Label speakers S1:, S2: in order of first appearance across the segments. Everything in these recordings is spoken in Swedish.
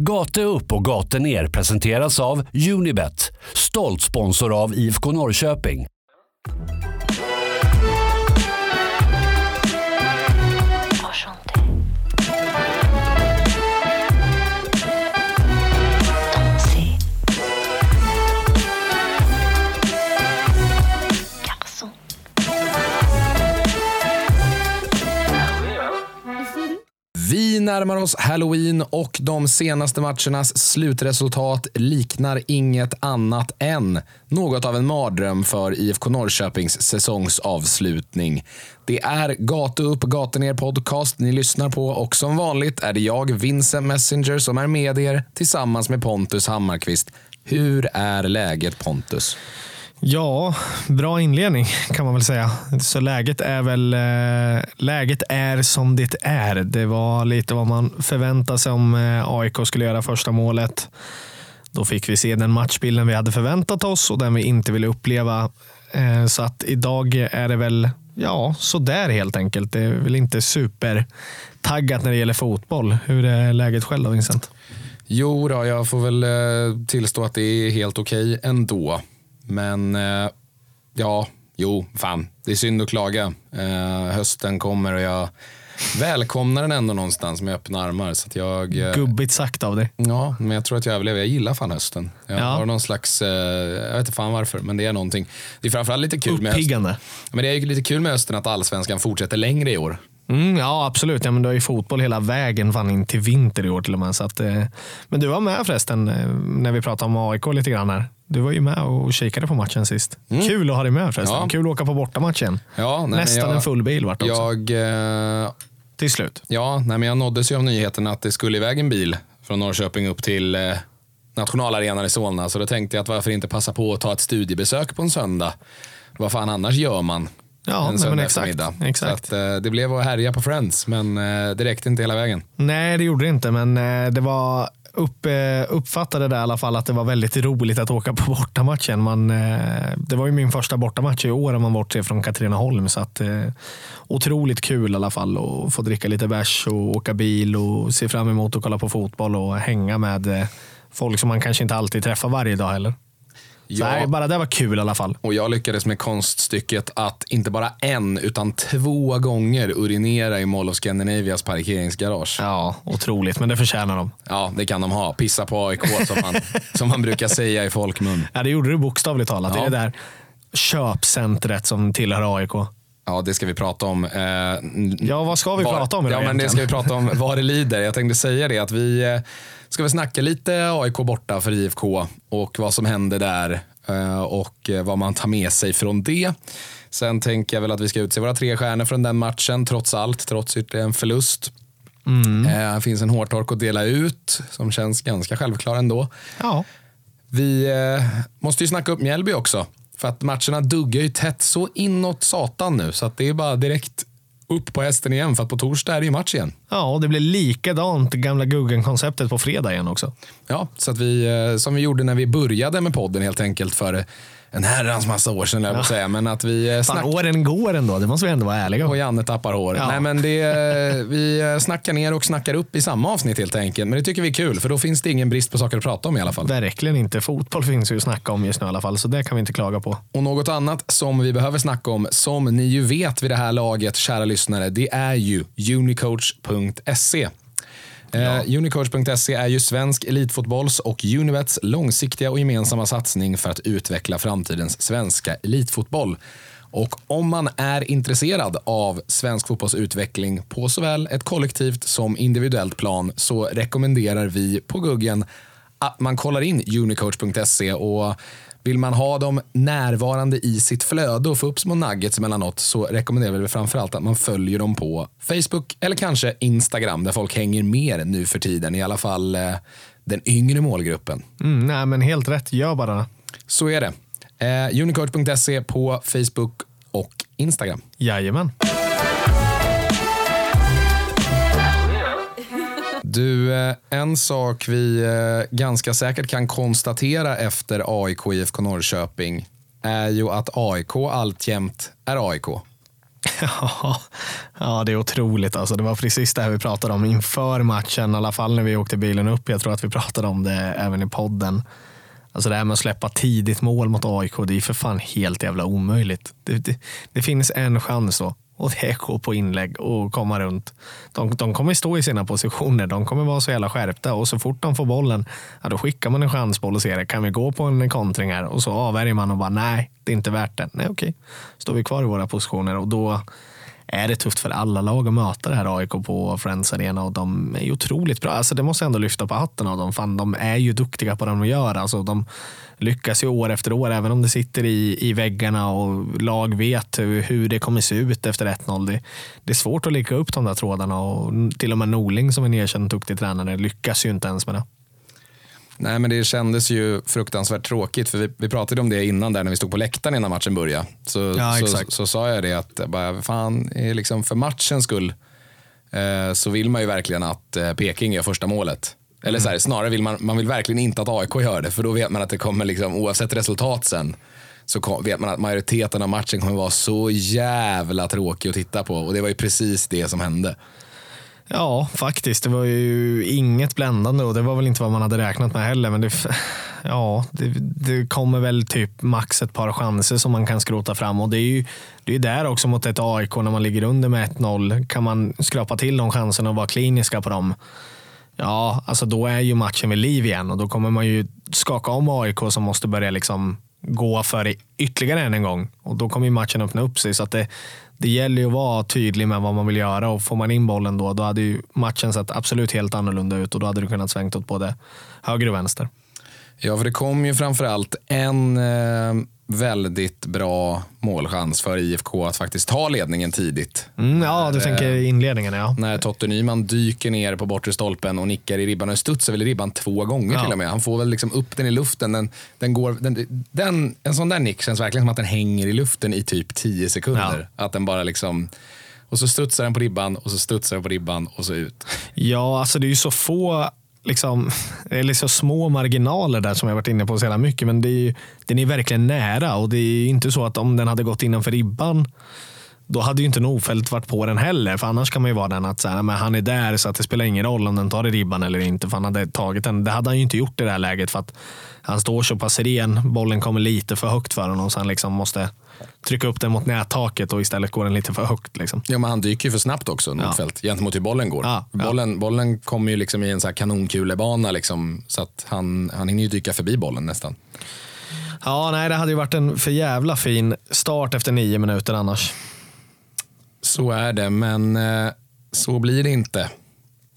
S1: Gate upp och gate ner presenteras av Unibet, stolt sponsor av IFK Norrköping.
S2: Närmar oss halloween och de senaste matchernas slutresultat liknar inget annat än något av en mardröm för IFK Norrköpings säsongsavslutning. Det är Gatu upp, gatu ner podcast ni lyssnar på och som vanligt är det jag, Vincent Messenger, som är med er tillsammans med Pontus Hammarkvist. Hur är läget Pontus?
S3: Ja, bra inledning kan man väl säga. Så läget är väl eh, läget är som det är. Det var lite vad man förväntade sig om eh, AIK skulle göra första målet. Då fick vi se den matchbilden vi hade förväntat oss och den vi inte ville uppleva. Eh, så att idag är det väl ja, sådär helt enkelt. Det är väl inte supertaggat när det gäller fotboll. Hur är läget själv då Vincent?
S2: Jo då, jag får väl tillstå att det är helt okej ändå. Men eh, ja, jo, fan. Det är synd att klaga. Eh, hösten kommer och jag välkomnar den ändå någonstans med öppna armar. Så jag, eh,
S3: Gubbigt sagt av dig.
S2: ja, men jag tror att jag överlever. Jag gillar fan hösten. Jag
S3: Ja.
S2: har någon slags, jag vet inte fan varför, men det är någonting. Det är framförallt lite kul med hösten. Men det är ju lite kul med hösten att allsvenskan fortsätter längre i år.
S3: Mm, ja, absolut. Ja, men du har ju fotboll hela vägen fan in till vinter i år till och med. Så att, eh, men du var med förresten när vi pratade om AIK lite grann här. Du var ju med och kikade på matchen sist. Kul att ha dig med förresten.
S2: Ja.
S3: Kul att åka på bortamatchen.
S2: Ja, nej,
S3: Nästan
S2: jag,
S3: en full bil vart också.
S2: Jag, eh,
S3: Till slut.
S2: Ja, nej, men jag nåddes ju av nyheten att det skulle iväg en bil från Norrköping upp till eh, nationalarenan i Solna. Så då tänkte jag att varför inte passa på att ta ett studiebesök på en söndag. Vad fan annars gör man
S3: Ja,
S2: en söndag eftermiddag?
S3: exakt.
S2: Så att, eh, det blev att härja på Friends, men eh, det räckte inte hela vägen.
S3: Nej, det gjorde det inte, men eh, det var upp, eh, uppfattade det i alla fall att det var väldigt roligt att åka på bortamatchen. Man, eh, det var ju min första bortamatch i år om man bortser från Katrineholm. Så att, eh, otroligt kul i alla fall att få dricka lite bärs och åka bil och se fram emot att kolla på fotboll och hänga med folk som man kanske inte alltid träffar varje dag heller.
S2: Ja.
S3: nej, bara det var kul i alla fall.
S2: Och jag lyckades med konststycket att inte bara en, utan två gånger urinera i Mall of Scandinavias parkeringsgarage.
S3: Ja, otroligt, men det förtjänar de.
S2: Ja, det kan de ha. Pissa på AIK som man, som man brukar säga i folkmun.
S3: Ja, det gjorde du bokstavligt talat.
S2: Ja.
S3: Det är det där köpcentret som tillhör AIK.
S2: Ja, det ska vi prata om. Eh,
S3: Ja, vad ska vi
S2: var,
S3: prata om idag
S2: Ja, men det ska vi prata om vad det lider. Jag tänkte säga det att vi eh, ska väl snacka lite AIK borta för IFK och vad som händer där eh, och eh, vad man tar med sig från det. Sen tänker jag väl att vi ska utse våra tre stjärnor från den matchen, trots allt, trots ytterligare en förlust.
S3: Mm.
S2: Eh, Det finns en hårtork att dela ut som känns ganska självklar ändå.
S3: Ja,
S2: Vi eh, måste ju snacka upp Mjällby också. För att matcherna duggar ju tätt så inåt satan nu. Så att det är bara direkt upp på hästen igen. För att på torsdag är det ju match igen.
S3: Ja, och det blir likadant gamla Guggen-konceptet på fredag igen också.
S2: Ja, så att vi, eh, som vi gjorde när vi började med podden helt enkelt för en herrans massa år sedan, ja. jag säga. Men att vi eh,
S3: Fan,
S2: snackar...
S3: åren går ändå, det måste vi ändå vara ärliga
S2: Och. Janne tappar hår.
S3: Ja.
S2: Nej, men det, eh, vi eh, snackar ner och snackar upp i samma avsnitt helt enkelt. Men det tycker vi är kul, för då finns det ingen brist på saker att prata om i alla fall.
S3: Verkligen inte. Fotboll finns ju att snacka om just nu i alla fall, så det kan vi inte klaga på.
S2: Och något annat som vi behöver snacka om, som ni ju vet vid det här laget, kära lyssnare, det är ju unicoach.se. Eh, Unicoach.se är ju svensk elitfotbolls och Unibets långsiktiga och gemensamma satsning för att utveckla framtidens svenska elitfotboll. Och om man är intresserad av svensk fotbolls utveckling på såväl ett kollektivt som individuellt plan så rekommenderar vi på Guggen att man kollar in unicoach.se och vill man ha dem närvarande i sitt flöde och få upp små nuggets emellanåt så rekommenderar vi framförallt att man följer dem på Facebook eller kanske Instagram där folk hänger mer nu för tiden. I alla fall eh, den yngre målgruppen.
S3: Mm, nej, men helt rätt. Gör bara.
S2: Så är det. Eh, unicoach.se på Facebook och Instagram.
S3: Jajamän.
S2: Du, eh, en sak vi eh, ganska säkert kan konstatera efter AIK IFK Norrköping är ju att AIK alltjämt är AIK.
S3: Ja, ja, det är otroligt. Alltså, det var precis det här vi pratade om inför matchen, i alla fall när vi åkte bilen upp. Jag tror att vi pratade om det även i podden. Alltså det här med att släppa tidigt mål mot AIK, det är för fan helt jävla omöjligt. Det, det, det finns en chans då och det går på inlägg och komma runt. De, de kommer stå i sina positioner, de kommer vara så jävla skärpta och så fort de får bollen, ja, då skickar man en chansboll och ser, kan vi gå på en kontring här? Och så avvärjer man och bara, nej, det är inte värt det. Nej, okej. Står vi kvar i våra positioner och då är det tufft för alla lag att möta det här AIK på Friends Arena och de är ju otroligt bra. Alltså det måste jag ändå lyfta på hatten av dem. Fan, de är ju duktiga på det de gör. Alltså de lyckas ju år efter år, även om det sitter i, i väggarna och lag vet hur, hur det kommer se ut efter 1-0. Det, det, är svårt att leka upp de där trådarna och till och med Norling som är en erkänd duktig tränare lyckas ju inte ens med det.
S2: Nej, men det kändes ju fruktansvärt tråkigt. För vi, vi pratade om det innan där när vi stod på läktaren innan matchen började. Så,
S3: Ja,
S2: så,
S3: exakt.
S2: så, sa jag det att bara, fan, liksom för matchens skull eh, så vill man ju verkligen att eh, Peking gör första målet. Eller så här, snarare vill man, man vill verkligen inte att AIK gör det. För då vet man att det kommer, liksom, oavsett resultat sen, så kom, vet man att majoriteten av matchen kommer vara så jävla tråkig att titta på. Och det var ju precis det som hände.
S3: Ja, faktiskt. Det var ju inget bländande och det var väl inte vad man hade räknat med heller. Men det, ja, det, det kommer väl typ max ett par chanser som man kan skrota fram och det är ju det är där också mot ett AIK när man ligger under med 1-0. Kan man skrapa till de chanserna och vara kliniska på dem, ja, alltså då är ju matchen vid liv igen och då kommer man ju skaka om AIK som måste börja liksom gå för det ytterligare än en gång och då kommer ju matchen öppna upp sig. Så att det, det gäller ju att vara tydlig med vad man vill göra och får man in bollen då, då hade ju matchen sett absolut helt annorlunda ut och då hade du kunnat svängt åt både höger och vänster.
S2: Ja, för det kom ju framförallt en eh, väldigt bra målchans för IFK att faktiskt ta ledningen tidigt.
S3: Mm, ja, du tänker inledningen ja.
S2: När Totte Nyman dyker ner på bortre stolpen och nickar i ribban. Och studsar väl i ribban två gånger
S3: Ja.
S2: till och med. Han får väl liksom upp den i luften. Den, den går, den, den, en sån där nick känns verkligen som att den hänger i luften i typ 10 sekunder. Att den bara liksom... Och så studsar den på ribban och så studsar den på ribban och så ut.
S3: Ja, alltså det är ju så få, liksom, det är liksom små marginaler där som jag varit inne på så jävla mycket. Men det är ju, den är verkligen nära och det är ju inte så att om den hade gått innanför ribban då hade ju inte Nofelt varit på den heller. För annars kan man ju vara den att så här, men han är där så att det spelar ingen roll om den tar i ribban eller inte. För han hade tagit den. Det hade han ju inte gjort i det här läget för att han står så pass ren. Bollen kommer lite för högt för honom så han liksom måste trycka upp den mot nättaket och istället går den lite för högt. Liksom.
S2: Ja, men han dyker ju för snabbt också, Nordfeldt, gentemot hur bollen går.
S3: Ja, ja.
S2: Bollen, bollen kommer ju liksom i en så här kanonkulebana, liksom, så att han, han hinner ju dyka förbi bollen nästan.
S3: Ja, nej, det hade ju varit en för jävla fin start efter nio minuter annars.
S2: Så är det, men eh, så blir det inte.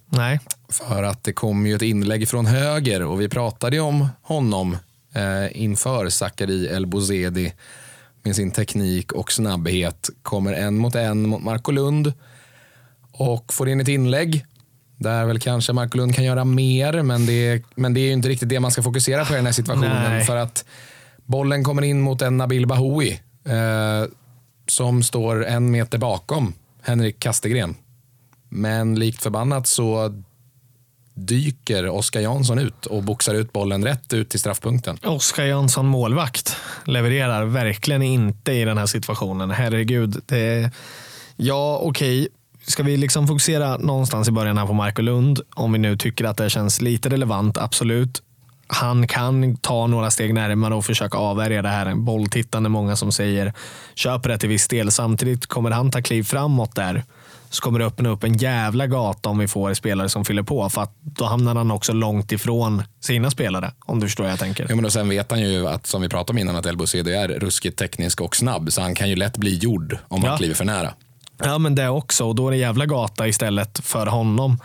S3: Nej,
S2: För att det kom ju ett inlägg från höger och vi pratade ju om honom eh, inför Zachari El Bouzedi med sin teknik och snabbhet. Kommer en mot en mot Marco Lund och får in ett inlägg där väl kanske Marco Lund kan göra mer, men det, men det är ju inte riktigt det man ska fokusera på i den här situationen.
S3: Nej.
S2: För att bollen kommer in mot en Nabil Bahoui eh, som står en meter bakom Henrik Kastegren. Men likt förbannat så dyker Oskar Jansson ut och boxar ut bollen rätt ut till straffpunkten.
S3: Oskar Jansson målvakt levererar verkligen inte i den här situationen. Herregud. Det, ja, okej. Ska vi liksom fokusera någonstans i början här på Marco Lund? Om vi nu tycker att det känns lite relevant, absolut. Han kan ta några steg närmare och försöka avvärja det här. Bolltittande, många som säger. Köper det till viss del. Samtidigt kommer han ta kliv framåt där så kommer det öppna upp en jävla gata om vi får spelare som fyller på. För att då hamnar han också långt ifrån sina spelare. Om du förstår vad jag tänker.
S2: Ja, men och sen vet han ju att, som vi pratade om innan, att El är ruskigt teknisk och snabb. Så han kan ju lätt bli gjord om han
S3: Ja.
S2: kliver för nära.
S3: Ja, men det också. Och då är det jävla gata istället för honom.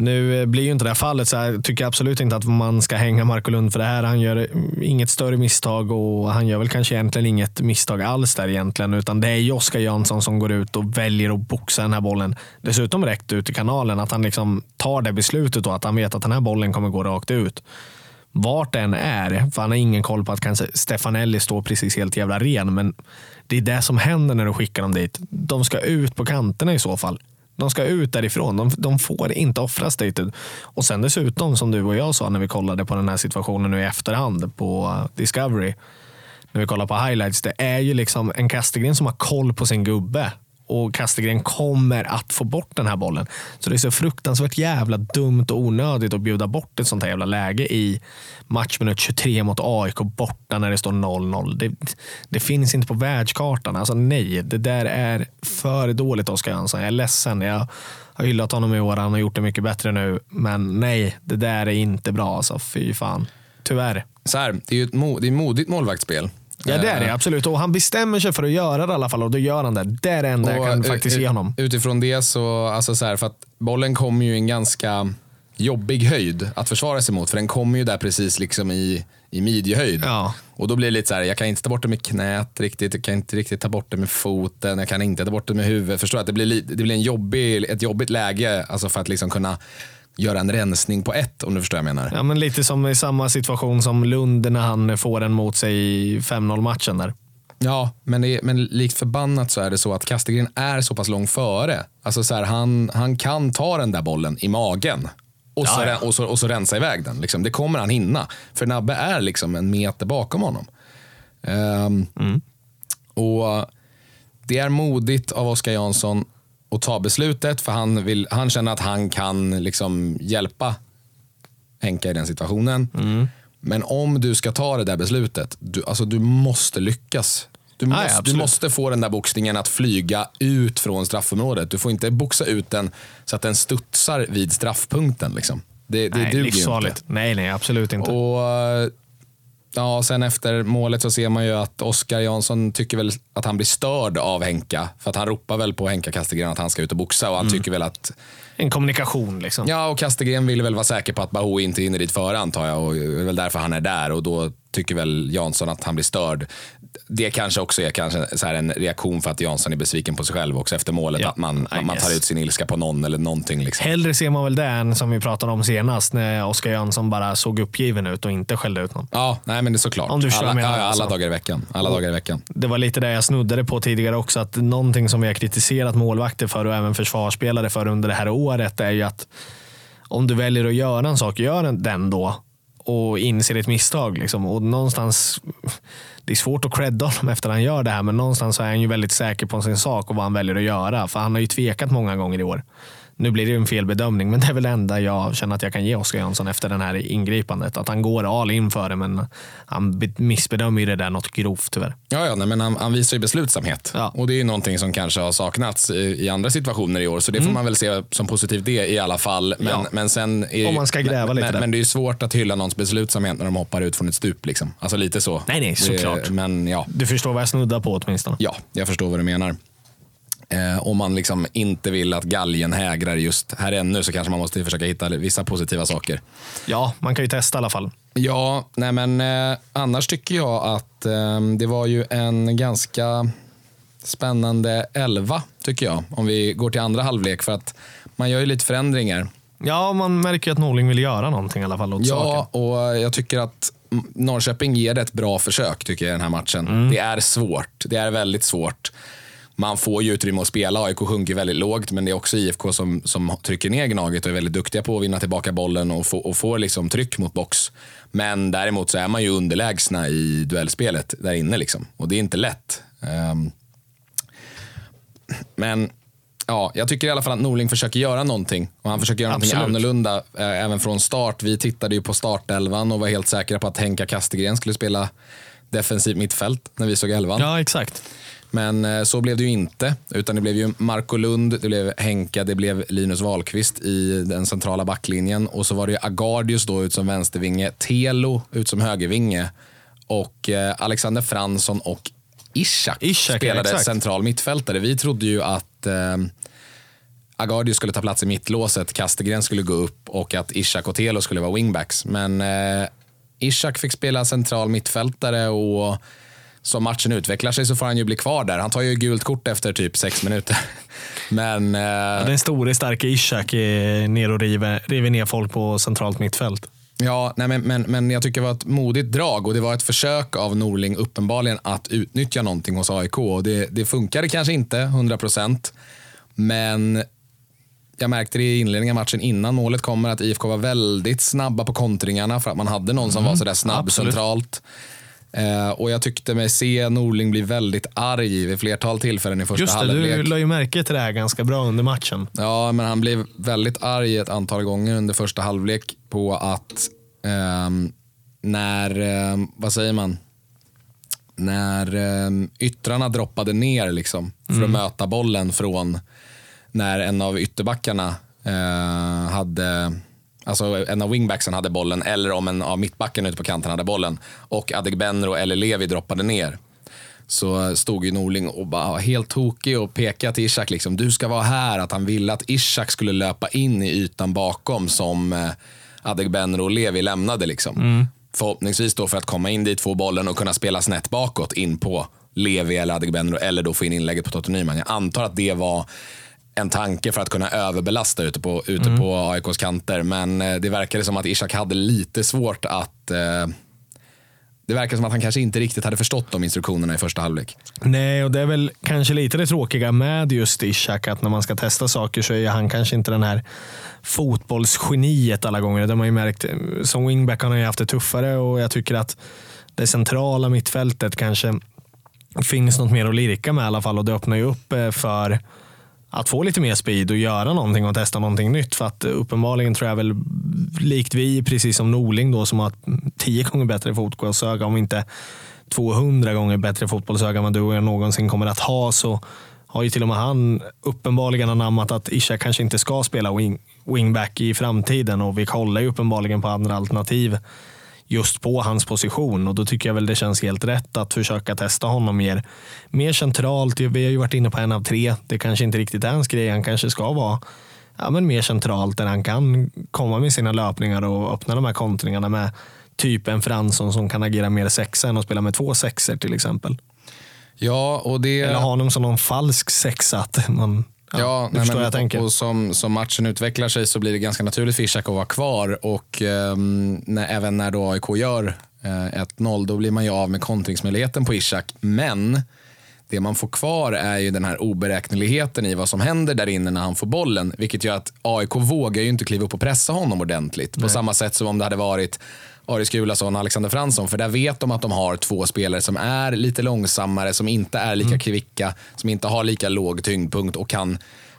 S3: Nu eh, blir ju inte det här fallet, så jag tycker absolut inte att man ska hänga Marco Lund för det här. Han gör mm, inget större misstag och han gör väl kanske egentligen inget misstag alls där egentligen. Utan det är ju Oskar Jansson som går ut och väljer att boxa den här bollen. Dessutom rätt ut i kanalen. Att han liksom tar det beslutet och att han vet att den här bollen kommer gå rakt ut. Vart den är, för han har ingen koll på att kanske Stefanelli står precis helt jävla ren. Men det är det som händer när du skickar dem dit. De ska ut på kanterna i så fall. De ska ut därifrån. De, de får inte offras dit. Och sen dessutom, som du och jag sa när vi kollade på den här situationen nu i efterhand på Discovery. när vi kollar på highlights, det är ju liksom en Kastegren som har koll på sin gubbe. Och Kastegren kommer att få bort den här bollen. Så det är så fruktansvärt jävla dumt och onödigt att bjuda bort ett sånt här jävla läge i matchminut 23 mot AIK borta när det står 0-0. Det, det finns inte på världskartan. Alltså nej, det där är för dåligt Oskar Jönsson. Jag är ledsen. Jag har hyllat honom i år. Han har gjort det mycket bättre nu. Men nej, det där är inte bra. Alltså, fy fan. Tyvärr.
S2: Så här, det är ju ett mo- det är modigt målvaktsspel.
S3: Ja, det är det
S2: Eh,
S3: absolut. Och han bestämmer sig för att göra det i alla fall och då gör han det. Det är det enda jag kan
S2: Och,
S3: faktiskt
S2: eh,
S3: ge honom.
S2: Utifrån det så, alltså så här, för att bollen kommer ju i en ganska jobbig höjd att försvara sig mot. För den kommer ju där precis liksom i, i midjehöjd.
S3: Ja.
S2: Och då blir det lite så här, jag kan inte ta bort det med knät riktigt, jag kan inte riktigt ta bort det med foten, jag kan inte ta bort det med huvudet. Förstår? Att det blir, li- det blir en jobbig, ett jobbigt läge alltså för att liksom kunna göra en rensning på ett, om du förstår vad jag menar.
S3: Ja, men lite som i samma situation som Lund när han får den mot sig i 5-0 matchen där.
S2: Ja, men, det är, men likt förbannat så är det så att Kastegren är så pass långt före. Alltså så här, han, han kan ta den där bollen i magen och så,
S3: Ja, ja.
S2: och så, och så rensa iväg den. Liksom. Det kommer han hinna. För Nabbe är liksom en meter bakom honom. Ehm, och Det är modigt av Oskar Jansson att ta beslutet för han, vill, han känner att han kan liksom hjälpa Henka i den situationen. Men om du ska ta det där beslutet, du, alltså du måste lyckas. Du måste, du
S3: absolut.
S2: måste få den där boxningen att flyga ut från straffområdet. Du får inte boxa ut den så att den studsar vid straffpunkten. Liksom. Det, det
S3: nej,
S2: duger ju inte.
S3: Nej, nej, absolut inte.
S2: Och eh, ja, sen efter målet så ser man ju att Oskar Jansson tycker väl att han blir störd av Henka. För att han ropar väl på Henka Kastegren att han ska ut och boxa och han tycker väl att
S3: En kommunikation liksom.
S2: Ja, och Kastegren vill väl vara säker på att Bahou inte hinner dit före antar jag. Och det är väl därför han är där och då tycker väl Jansson att han blir störd. Det kanske också är kanske så en reaktion för att Jansson är besviken på sig själv också efter målet.
S3: Ja,
S2: att man, man tar ut sin ilska på någon eller någonting. Liksom.
S3: Hellre ser man väl det än som vi pratade om senast när Oskar Jönsson bara såg uppgiven ut och inte skällde ut någon.
S2: Ja, nej men det är såklart.
S3: Om du
S2: alla, ja, alla
S3: alltså.
S2: dagar i veckan. Alla dagar i veckan.
S3: Det var lite det jag snuddade på tidigare också. Att någonting som vi har kritiserat målvakter för och även försvarsspelare för under det här året är ju att om du väljer att göra en sak, gör den då och inser ett misstag. Liksom. Och någonstans, det är svårt att credda honom efter att han gör det här, men någonstans så är han ju väldigt säker på sin sak och vad han väljer att göra. För han har ju tvekat många gånger i år. Nu blir det en felbedömning, men det är väl det enda jag känner att jag kan ge Oskar Jönsson efter det här ingripandet. Att han går all in för det, men han be- missbedömer ju det där något grovt tyvärr.
S2: Ja, ja nej, men han, han visar ju beslutsamhet.
S3: Ja.
S2: Och det är ju någonting som kanske har saknats i, i andra situationer i år. Så det får man väl se som positivt det i alla fall. Men,
S3: Mm. Ja.
S2: men sen är,
S3: Om man ska gräva
S2: men,
S3: lite
S2: men,
S3: där.
S2: men det är ju svårt att hylla någons beslutsamhet när de hoppar ut från ett stup. Liksom. Alltså lite så.
S3: Nej, nej, såklart.
S2: Det, men ja,
S3: Du förstår vad jag snuddar på åtminstone.
S2: ja, jag förstår vad du menar. Eh, om man liksom inte vill att galgen hägrar just här ännu så kanske man måste försöka hitta vissa positiva saker.
S3: Ja, man kan ju testa i alla fall.
S2: Ja, nej men eh, annars tycker jag att eh, det var ju en ganska spännande elva tycker jag. Om vi går till andra halvlek för att man gör ju lite förändringar.
S3: Ja, man märker ju att Norling vill göra någonting i alla fall åt saken.
S2: Ja, och jag tycker att Norrköping ger det ett bra försök tycker jag i den här matchen.
S3: Mm.
S2: Det är svårt. Det är väldigt svårt. Man får ju utrymme att spela. AIK sjunker väldigt lågt, men det är också IFK som, som trycker ner Gnaget och är väldigt duktiga på att vinna tillbaka bollen och, få, och får liksom tryck mot box. Men däremot så är man ju underlägsna i duellspelet där inne. Liksom. Och det är inte lätt. Ehm, men ja, jag tycker i alla fall att Norling försöker göra någonting. Och han försöker göra någonting
S3: Absolut.
S2: annorlunda eh, även från start. Vi tittade ju på startelvan och var helt säkra på att Henka Kastegren skulle spela defensiv mittfält när vi såg elvan.
S3: Ja, exakt.
S2: Men eh, så blev det ju inte. Utan det blev ju Marco Lund, det blev Henka, det blev Linus Wahlqvist i den centrala backlinjen. Och så var det ju Agardius då ut som vänstervinge, Telo ut som högervinge och eh, Alexander Fransson och Ishak,
S3: Ishak, ja,
S2: spelade
S3: exakt.
S2: central mittfältare. Vi trodde ju att eh, Agardius skulle ta plats i mittlåset, Kastegren skulle gå upp och att Ishak och Telo skulle vara wingbacks. Men eh, Ishak fick spela central mittfältare och som matchen utvecklar sig så får han ju bli kvar där. Han tar ju gult kort efter typ sex minuter. Men eh,
S3: Den store starka Ishak är ner och river, river ner folk på centralt mittfält.
S2: Ja, nej men, men, men jag tycker det var ett modigt drag och det var ett försök av Norling uppenbarligen att utnyttja någonting hos AIK. Och det, det funkade kanske inte 100% men jag märkte det i inledningen av matchen innan målet kommer att IFK var väldigt snabba på kontringarna för att man hade någon som var sådär snabb
S3: absolut.
S2: centralt. Eh, och jag tyckte mig se Norling bli väldigt arg vid flertal tillfällen i första
S3: Just det,
S2: halvlek.
S3: du la ju märke till det här ganska bra under matchen.
S2: Ja, men han blev väldigt arg ett antal gånger under första halvlek på att ehm, när, ehm, vad säger man, när ehm, yttrarna droppade ner liksom, för att möta bollen från när en av ytterbackarna eh, hade Alltså en av wingbacksen hade bollen eller om en av mittbackarna ute på kanten hade bollen och Adegbenro eller Levi droppade ner så stod ju Norling och bara var helt tokig och pekade till Ishak liksom, du ska vara här. Att han ville att Ishak skulle löpa in i ytan bakom som eh, Adegbenro och Levi lämnade. Liksom. Förhoppningsvis då för att komma in dit, få bollen och kunna spela snett bakåt in på Levi eller Adegbenro eller då få in inlägget på Totte Nyman. Jag antar att det var en tanke för att kunna överbelasta ute på, ute på AIKs kanter. Men eh, det verkade som att Ishak hade lite svårt att eh, det verkar som att han kanske inte riktigt hade förstått de instruktionerna i första halvlek.
S3: Nej, och det är väl kanske lite det tråkiga med just Ishak, att när man ska testa saker så är han kanske inte den här fotbollsgeniet alla gånger. Det har man ju märkt. Som wingback har han ju haft det tuffare och jag tycker att det centrala mittfältet kanske finns något mer att lirka med i alla fall och det öppnar ju upp eh, för att få lite mer speed och göra någonting och testa någonting nytt. För att eh, uppenbarligen tror jag väl, likt vi, precis som Norling då, som har tio gånger bättre fotbollsöga, om inte 200 gånger bättre fotbollsöga än vad du och jag någonsin kommer att ha, så har ju till och med han uppenbarligen anammat att Isha kanske inte ska spela wing, wingback i framtiden och vi kollar ju uppenbarligen på andra alternativ just på hans position och då tycker jag väl det känns helt rätt att försöka testa honom mer, mer centralt. Vi har ju varit inne på en av tre. Det kanske inte riktigt är hans grej. Han kanske ska vara ja, men mer centralt där han kan komma med sina löpningar och öppna de här kontringarna med typ en Fransson som kan agera mer sexa än att spela med två sexer till exempel.
S2: Ja, och det...
S3: Eller ha honom som någon falsk sexa. Att man, ja,
S2: Ja, nej, men,
S3: jag tänker.
S2: Och som, som matchen utvecklar sig så blir det ganska naturligt för Ishak att vara kvar. Och ehm, när, även när då AIK gör eh, 1-0, då blir man ju av med kontringsmöjligheten på Ishak. Men det man får kvar är ju den här oberäkneligheten i vad som händer där inne när han får bollen. Vilket gör att AIK vågar ju inte kliva upp och pressa honom ordentligt. På samma sätt som om det hade varit Aris Gulason och Alexander Fransson. För där vet de att de har två spelare som är lite långsammare, som inte är lika kvicka, som inte har lika låg tyngdpunkt och kan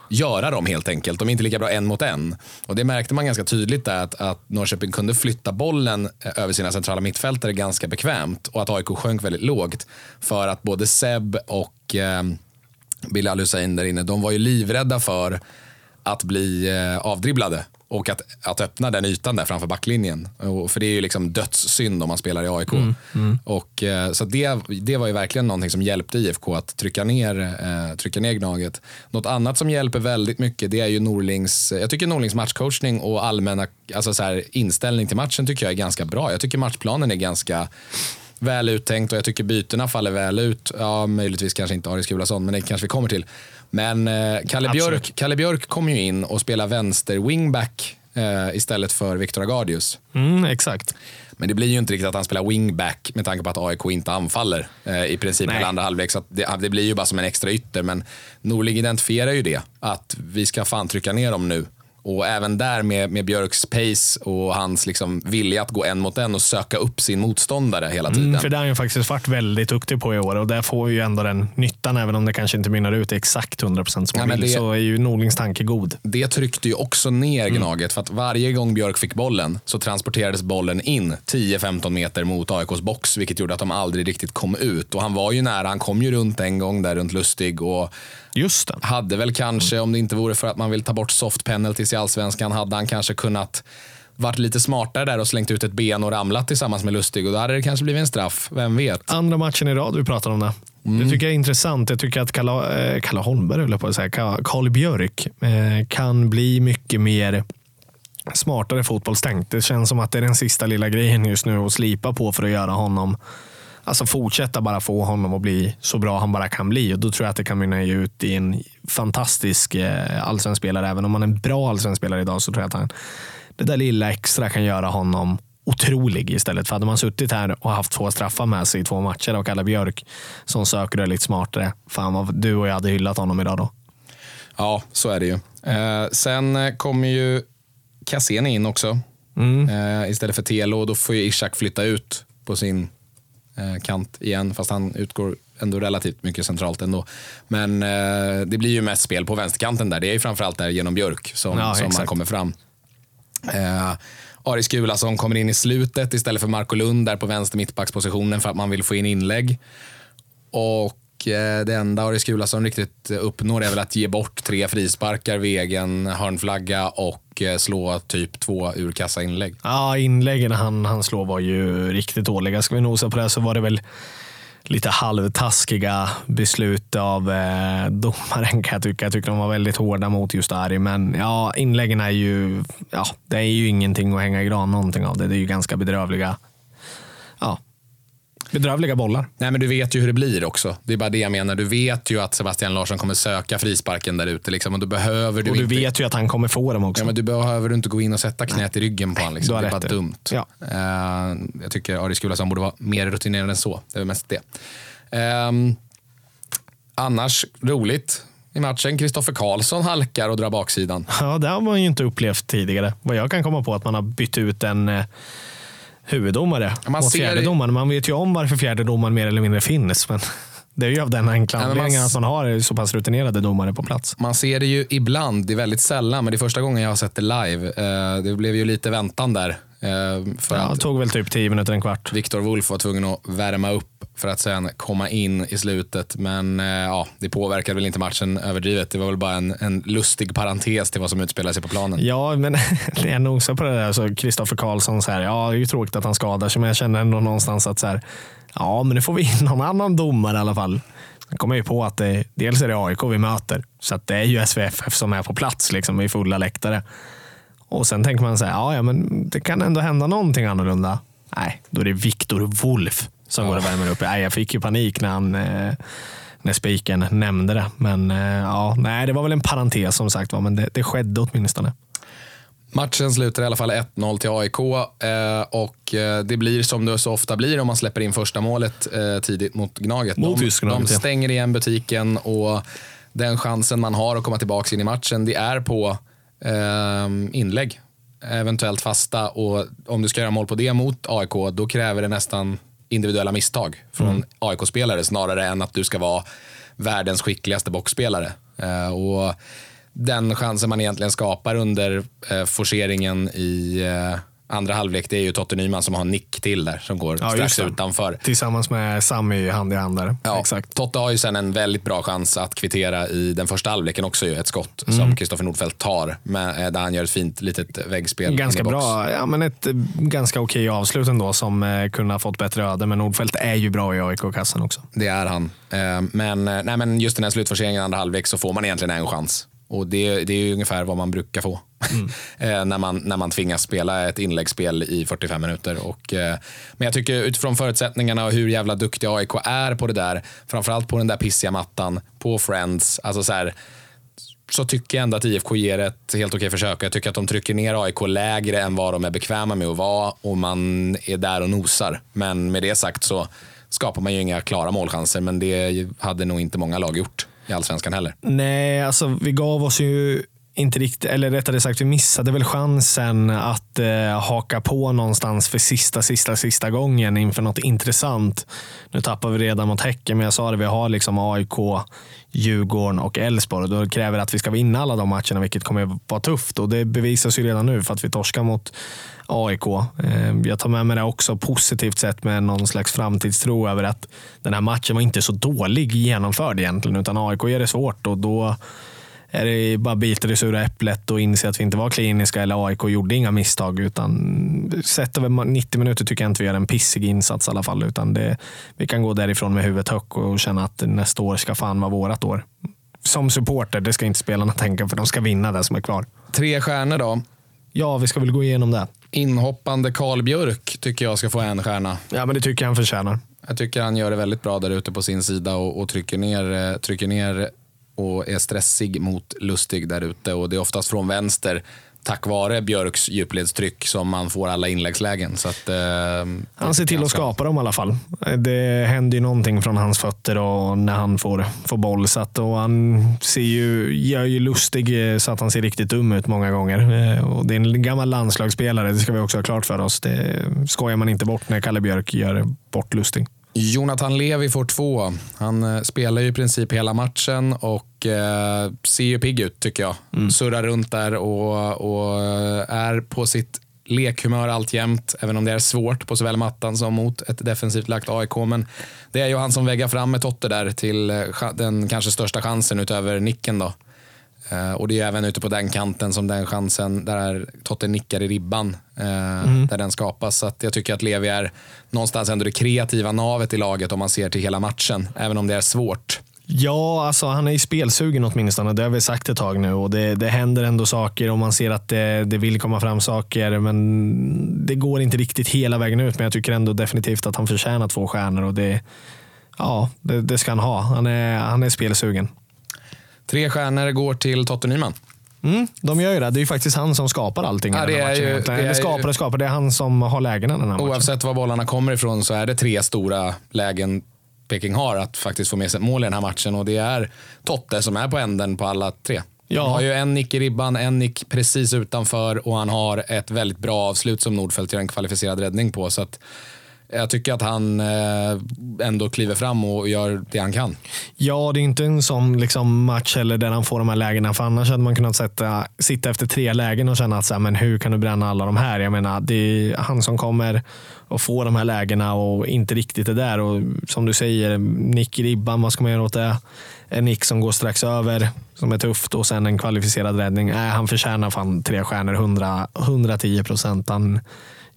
S2: göra dem helt enkelt. De är inte lika bra en mot en. Och Det märkte man ganska tydligt där att, att Norrköping kunde flytta bollen eh, över sina centrala mittfältare ganska bekvämt och att AIK sjönk väldigt lågt. För att både Seb och eh, Bilal Hussein där inne, de var ju livrädda för att bli eh, avdribblade och att, att öppna den ytan där framför backlinjen. Och, för det är ju liksom dödssynd om man spelar i AIK. Och, eh, så det, det var ju verkligen någonting som hjälpte IFK att trycka ner, eh, trycka ner Gnaget. Något annat som hjälper väldigt mycket det är ju Norlings, jag tycker Norlings matchcoachning och allmänna alltså så här, inställning till matchen tycker jag är ganska bra. Jag tycker matchplanen är ganska väl uttänkt och jag tycker bytena faller väl ut. Ja, möjligtvis kanske inte Aris Gulason, men det kanske vi kommer till. Men eh, Kalle,
S3: Absolut.
S2: Björk, Kalle Björk kom ju in och spelade vänster wingback eh, istället för Viktor Agardius.
S3: Mm, exakt.
S2: Men det blir ju inte riktigt att han spelar wingback med tanke på att AIK inte anfaller eh, i princip
S3: Nej.
S2: hela andra halvlek. Så det, det blir ju bara som en extra ytter. Men Norling identifierar ju det, att vi ska fan trycka ner dem nu. Och även där med, med Björks pace och hans liksom vilja att gå en mot en och söka upp sin motståndare hela tiden.
S3: Mm, för det har han ju faktiskt varit väldigt duktig på i år och där får vi ju ändå den nyttan, även om det kanske inte mynnar ut i exakt 100% som
S2: Ja,
S3: man vill,
S2: det-
S3: så är ju Norlings tanke god.
S2: det tryckte ju också ner Gnaget för att varje gång Björk fick bollen så transporterades bollen in 10-15 meter mot AIKs box vilket gjorde att de aldrig riktigt kom ut. Och han var ju nära, han kom ju runt en gång där runt Lustig och
S3: Just det.
S2: hade väl kanske, om det inte vore för att man vill ta bort soft penalties i allsvenskan, hade han kanske kunnat varit lite smartare där och slängt ut ett ben och ramlat tillsammans med Lustig och då hade det kanske blivit en straff, vem vet?
S3: Andra matchen i rad vi pratar om det.
S2: Mm.
S3: Det tycker jag är intressant. Jag tycker att Kalle, eh, Kalle Holmberg, höll på att säga, Ka- Karl Björk eh, kan bli mycket mer smartare fotbollstänkt. Det känns som att det är den sista lilla grejen just nu att slipa på för att göra honom Alltså fortsätta bara få honom att bli så bra han bara kan bli. Och Då tror jag att det kan mynna ut i en fantastisk eh, allsvensk spelare. Även om han är en bra allsvensk spelare idag så tror jag att han, det där lilla extra kan göra honom otrolig istället. För hade man suttit här och haft två straffar med sig i två matcher och Kalle Björk som söker och är lite smartare. Fan vad du och jag hade hyllat honom idag då.
S2: Ja, så är det ju. Eh, sen eh, kommer ju Cassini in också
S3: Mm.
S2: eh, istället för Telo och då får ju Ishak flytta ut på sin kant igen, fast han utgår ändå relativt mycket centralt ändå. Men eh, det blir ju mest spel på vänsterkanten där. Det är ju framförallt där genom Björk som,
S3: Ja,
S2: som man kommer fram. Eh, Aris Gulason kommer in i slutet istället för Marco Lund där på vänster mittbackspositionen för att man vill få in inlägg. Och Eh, det enda Aris som riktigt eh, uppnår är väl att ge bort tre frisparkar vid egen hörnflagga och eh, slå typ två urkassa inlägg.
S3: Ja, inläggen han, han slår var ju riktigt dåliga. Ska vi nosa på det så var det väl lite halvtaskiga beslut av eh, domaren kan jag tycka. Jag tycker de var väldigt hårda mot just Ari. Men ja, inläggen är ju, ja, det är ju ingenting att hänga i gran någonting av det. Det är ju ganska bedrövliga, bedrövliga bollar.
S2: Nej, men du vet ju hur det blir också. Det är bara det jag menar. Du vet ju att Sebastian Larsson kommer söka frisparken där ute. Liksom, och då behöver du
S3: Och du
S2: inte...
S3: vet ju att han kommer få dem också.
S2: Ja, men du behöver inte gå in och sätta knät i ryggen på honom. Liksom. Det är bara
S3: det.
S2: dumt.
S3: Ja.
S2: Eh, jag tycker Aris Gulason borde vara mer rutinerad än så. Det är mest det. Ehm, annars, roligt i matchen. Kristoffer Karlsson halkar och drar baksidan.
S3: Ja, det har man ju inte upplevt tidigare. Vad jag kan komma på att man har bytt ut en eh, huvuddomare
S2: man
S3: och fjärde domaren. Man vet ju om varför fjärde domaren mer eller mindre finns. Men det är ju av den enkla anledningen att man har så pass rutinerade domare på plats.
S2: Man ser det ju ibland, det är väldigt sällan, men det är första gången jag har sett det live. Eh, det blev ju lite väntan där. eh, för
S3: Ja, det tog väl typ tio minuter, en kvart.
S2: Viktor Wolf var tvungen att värma upp för att sen komma in i slutet. Men eh, ja, det påverkade väl inte matchen överdrivet. Det var väl bara en, en lustig parentes till vad som utspelade sig på planen.
S3: Ja, men när jag nosar på det där alltså, så Kristoffer Karlsson, så här, ja det är ju tråkigt att han skadar sig, men jag känner ändå någonstans att så här, ja men nu får vi in någon annan domare i alla fall. Sen kommer jag ju på att det, dels är det AIK vi möter, så att det är ju SVFF som är på plats liksom, i fulla läktare. Och sen tänker man så här, ja, ja men det kan ändå hända någonting annorlunda. Nej, då är det Viktor Wolf som går och värmer upp. Nej, jag fick ju panik när han eh, när spiken nämnde det. Men eh, ja, nej, det var väl en parentes som sagt var, men det, det skedde åtminstone.
S2: Matchen slutar i alla fall 1-0 till AIK eh, och det blir som det så ofta blir om man släpper in första målet tidigt mot Gnaget.
S3: Mot
S2: de, de
S3: ja.
S2: stänger igen butiken och den chansen man har att komma tillbaka in i matchen det är på inlägg. Eventuellt fasta och om du ska göra mål på det mot AIK då kräver det nästan individuella misstag från
S3: Mm.
S2: AIK-spelare snarare än att du ska vara världens skickligaste boxspelare. Eh, och den chansen man egentligen skapar under eh, forceringen i eh, andra halvlek det är ju Totte Nyman som har en nick till där som går
S3: Ja,
S2: strax utanför.
S3: Tillsammans med Sami hand i hand där.
S2: Ja,
S3: Exakt.
S2: Totte har ju sen en väldigt bra chans att kvittera i den första halvleken också. Ju, ett skott
S3: Mm.
S2: som Kristoffer Nordfeldt tar, med, eh, där han gör ett fint litet väggspel.
S3: Ganska bra. Ja, men ett eh, ganska okej avslut ändå som eh, kunde ha fått bättre öde. Men Nordfeldt är ju bra i AIK-kassan också.
S2: Det är han. Eh, Men, eh, nej, men just den här slutforceringen i andra halvlek så får man egentligen en chans. Och det, det är ungefär vad man brukar få. Eh, när, man, när man tvingas spela ett inläggsspel i 45 minuter. Och, eh, men jag tycker utifrån förutsättningarna och hur jävla duktiga AIK är på det där. Framförallt på den där pissiga mattan, på Friends. Alltså så här, så tycker jag ändå att IFK ger ett helt okej försök. Jag tycker att de trycker ner AIK lägre än vad de är bekväma med att vara och man är där och nosar. Men med det sagt så skapar man ju inga klara målchanser, men det hade nog inte många lag gjort i allsvenskan heller.
S3: Nej, alltså vi gav oss ju inte riktigt, eller rättare sagt vi missade väl chansen att eh, haka på någonstans för sista, sista, sista gången inför något intressant. Nu tappar vi redan mot Häcken, men jag sa det, vi har liksom AIK, Djurgården och Elfsborg. Då kräver det att vi ska vinna alla de matcherna, vilket kommer vara tufft. Och det bevisas ju redan nu för att vi torskar mot AIK. Eh, Jag tar med mig det också positivt sett med någon slags framtidstro över att den här matchen var inte så dålig genomförd egentligen, utan AIK gör det svårt och då är det bara bita det sura äpplet och inse att vi inte var kliniska eller AIK gjorde inga misstag. Utan sett över 90 minuter tycker jag inte vi gör en pissig insats i alla fall. Utan det, vi kan gå därifrån med huvudet högt och känna att nästa år ska fan vara vårat år. Som supporter, det ska inte spelarna tänka för de ska vinna det som är kvar.
S2: Tre stjärnor då.
S3: Ja, vi ska väl gå igenom det.
S2: Inhoppande Karl Björk tycker jag ska få en stjärna.
S3: Ja, men det tycker jag han förtjänar.
S2: Jag tycker han gör det väldigt bra där ute på sin sida och, och trycker, ner, eh, trycker ner och är stressig mot Lustig där ute. Och det är oftast från vänster tack vare Björks djupledstryck som man får alla inläggslägen. Så att, eh,
S3: Han ser till att skapa dem i alla fall. Det händer ju någonting från hans fötter och när han får, får boll. Så att, och han ser ju, gör ju lustig eh, så att han ser riktigt dum ut många gånger. Eh, Och det är en gammal landslagsspelare, det ska vi också ha klart för oss. Det skojar man inte bort när Kalle Björk gör bort lustig.
S2: Jonathan Levi får två. Han eh, spelar ju i princip hela matchen och eh, ser ju pigg ut tycker jag. Surrar runt där och, och eh, är på sitt lekhumör alltjämt, även om det är svårt på såväl mattan som mot ett defensivt lagt AIK. Men det är ju han som väggar fram med Totte där till eh, den kanske största chansen utöver nicken. Då. Eh, och det är även ute på den kanten som den chansen där Totte nickar i ribban eh, där den skapas. Så jag tycker att Levi är någonstans ändå det kreativa navet i laget om man ser till hela matchen, även om det är svårt.
S3: Ja, alltså han är ju spelsugen åtminstone. Det har vi sagt ett tag nu och det, det händer ändå saker och man ser att det, det vill komma fram saker. Men det går inte riktigt hela vägen ut. Men jag tycker ändå definitivt att han förtjänar två stjärnor och det, ja, det, det ska han ha. Han är, han är spelsugen.
S2: Tre stjärnor går till Totte Nyman.
S3: Mm, de gör ju det. Det är ju faktiskt han som skapar allting. i
S2: Ja,
S3: den här
S2: är
S3: matchen
S2: ju-
S3: egentligen.
S2: det
S3: Eller skapar och skapar. Det är han som har lägena den här matchen.
S2: Oavsett var bollarna kommer ifrån så är det tre stora lägen Peking har att faktiskt få med sig ett mål i den här matchen och det är Totte som är på änden på alla tre.
S3: Ja.
S2: Han har ju en nick i ribban, en nick precis utanför och han har ett väldigt bra avslut som Nordfeldt gör en kvalificerad räddning på. Så att jag tycker att han eh, ändå kliver fram och gör det han kan.
S3: Ja, det är inte en sån liksom match heller där han får de här lägena. För annars hade man kunnat sätta, sitta efter tre lägen och känna att så här, men hur kan du bränna alla de här? Jag menar, det är han som kommer och får de här lägena och inte riktigt är där. Och som du säger, nick i ribban, vad ska man göra åt det? En nick som går strax över, som är tufft och sen en kvalificerad räddning. Nej, han förtjänar fan tre stjärnor, 100, 110 procent. Han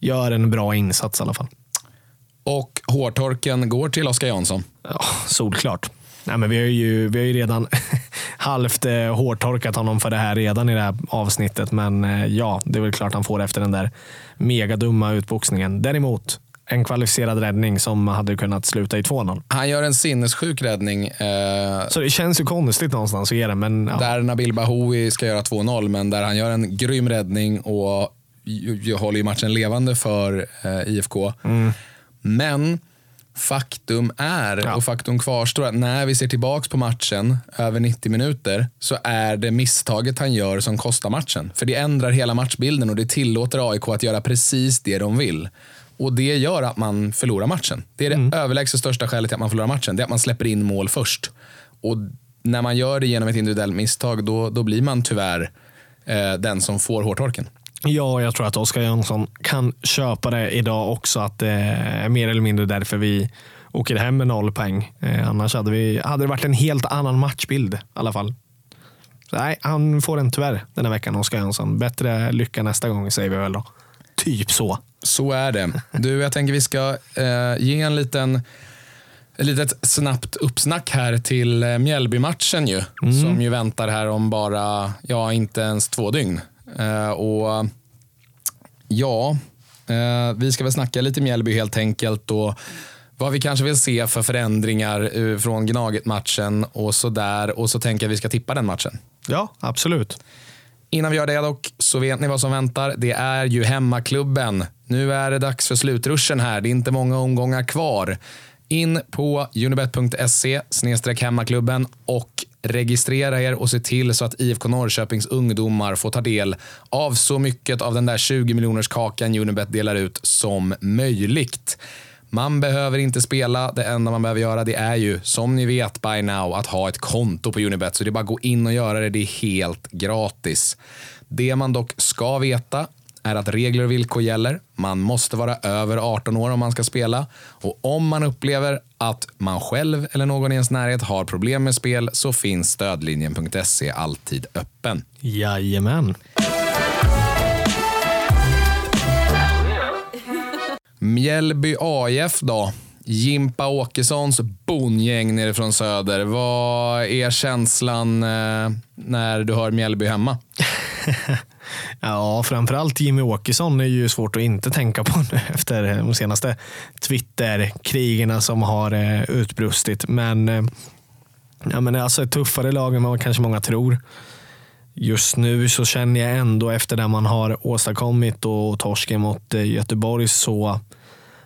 S3: gör en bra insats i alla fall.
S2: Och hårtorken går till Oskar Jansson.
S3: Ja, solklart. Nej, men vi har ju, vi har ju redan halvt eh, hårtorkat honom för det här redan i det här avsnittet. Men eh, ja, det är väl klart han får efter den där megadumma utboxningen. Däremot, en kvalificerad räddning som hade kunnat sluta i 2-0.
S2: Han gör en sinnessjuk räddning eh,
S3: Så det känns ju konstigt någonstans att ge den, men ja.
S2: där Nabil Bahoui ska göra 2-0 men där han gör en grym räddning och håller ju matchen levande för eh, IFK. Men faktum är,
S3: Ja.
S2: och faktum kvarstår, att när vi ser tillbaks på matchen över 90 minuter så är det misstaget han gör som kostar matchen. För det ändrar hela matchbilden och det tillåter AIK att göra precis det de vill. Och det gör att man förlorar matchen. Det är det överlägset största skälet till att man förlorar matchen. Det är att man släpper in mål först. Och när man gör det genom ett individuellt misstag, då, då blir man tyvärr eh, den som får hårtorken.
S3: Ja, jag tror att Oskar Jönsson kan köpa det idag också. Att det är mer eller mindre därför vi åker hem med noll poäng. Eh, annars hade, vi, hade det varit en helt annan matchbild i alla fall. Så, nej, han får den tyvärr den här veckan, Oskar Jönsson. Bättre lycka nästa gång säger vi väl då. Typ så.
S2: Så är det. Du, jag tänker vi ska eh, ge en liten ett litet snabbt uppsnack här till eh, Mjällby-matchen ju. Som ju väntar här om bara, ja inte ens två dygn. Eh, och ja, eh, vi ska väl snacka lite Mjällby helt enkelt och vad vi kanske vill se för förändringar eh, från Gnaget-matchen och så där. Och så tänker jag att vi ska tippa den matchen.
S3: Ja, absolut.
S2: Innan vi gör det dock så vet ni vad som väntar. Det är ju hemmaklubben. Nu är det dags för slutruschen här. Det är inte många omgångar kvar. In på unibet.se hemmaklubben och registrera er och se till så att IFK Norrköpings ungdomar får ta del av så mycket av den där 20 miljoners kakan Unibet delar ut som möjligt. Man behöver inte spela. Det enda man behöver göra det är ju, som ni vet by now, att ha ett konto på Unibet. Så det är bara att gå in och göra det. Det är helt gratis. Det man dock ska veta är att regler och villkor gäller. Man måste vara över 18 år om man ska spela. Och om man upplever att man själv eller någon i ens närhet har problem med spel så finns stödlinjen.se alltid öppen.
S3: Jajamän.
S2: Mjällby AIF då. Jimpa Åkessons bondgäng nere från söder. Vad är känslan eh, när du hör Mjällby hemma?
S3: Ja, framförallt Jimmy Åkesson är ju svårt att inte tänka på nu efter de senaste Twitter-krigerna som har eh, utbrustit. Men, eh, ja, men alltså ett tuffare lag än vad kanske många tror. Just nu så känner jag ändå efter det man har åstadkommit och torsken mot eh, Göteborg så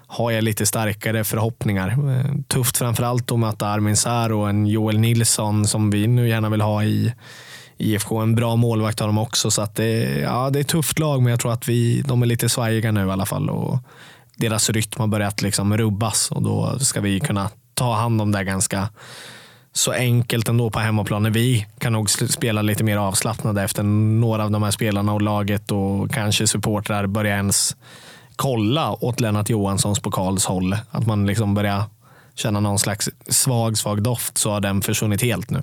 S3: har jag lite starkare förhoppningar. Tufft framförallt att möta Armin Sär och en Joel Nilsson som vi nu gärna vill ha i IFK. En bra målvakt har de också. Så att det, ja, det är ett tufft lag, men jag tror att vi, de är lite svajiga nu i alla fall. Och deras rytm har börjat liksom rubbas och då ska vi kunna ta hand om det ganska så enkelt ändå på hemmaplan. Vi kan nog spela lite mer avslappnade efter några av de här spelarna och laget och kanske supportrar börjar ens kolla åt Lennart Johanssons pokals håll. Att man liksom börjar känna någon slags svag, svag doft så har den försvunnit helt nu.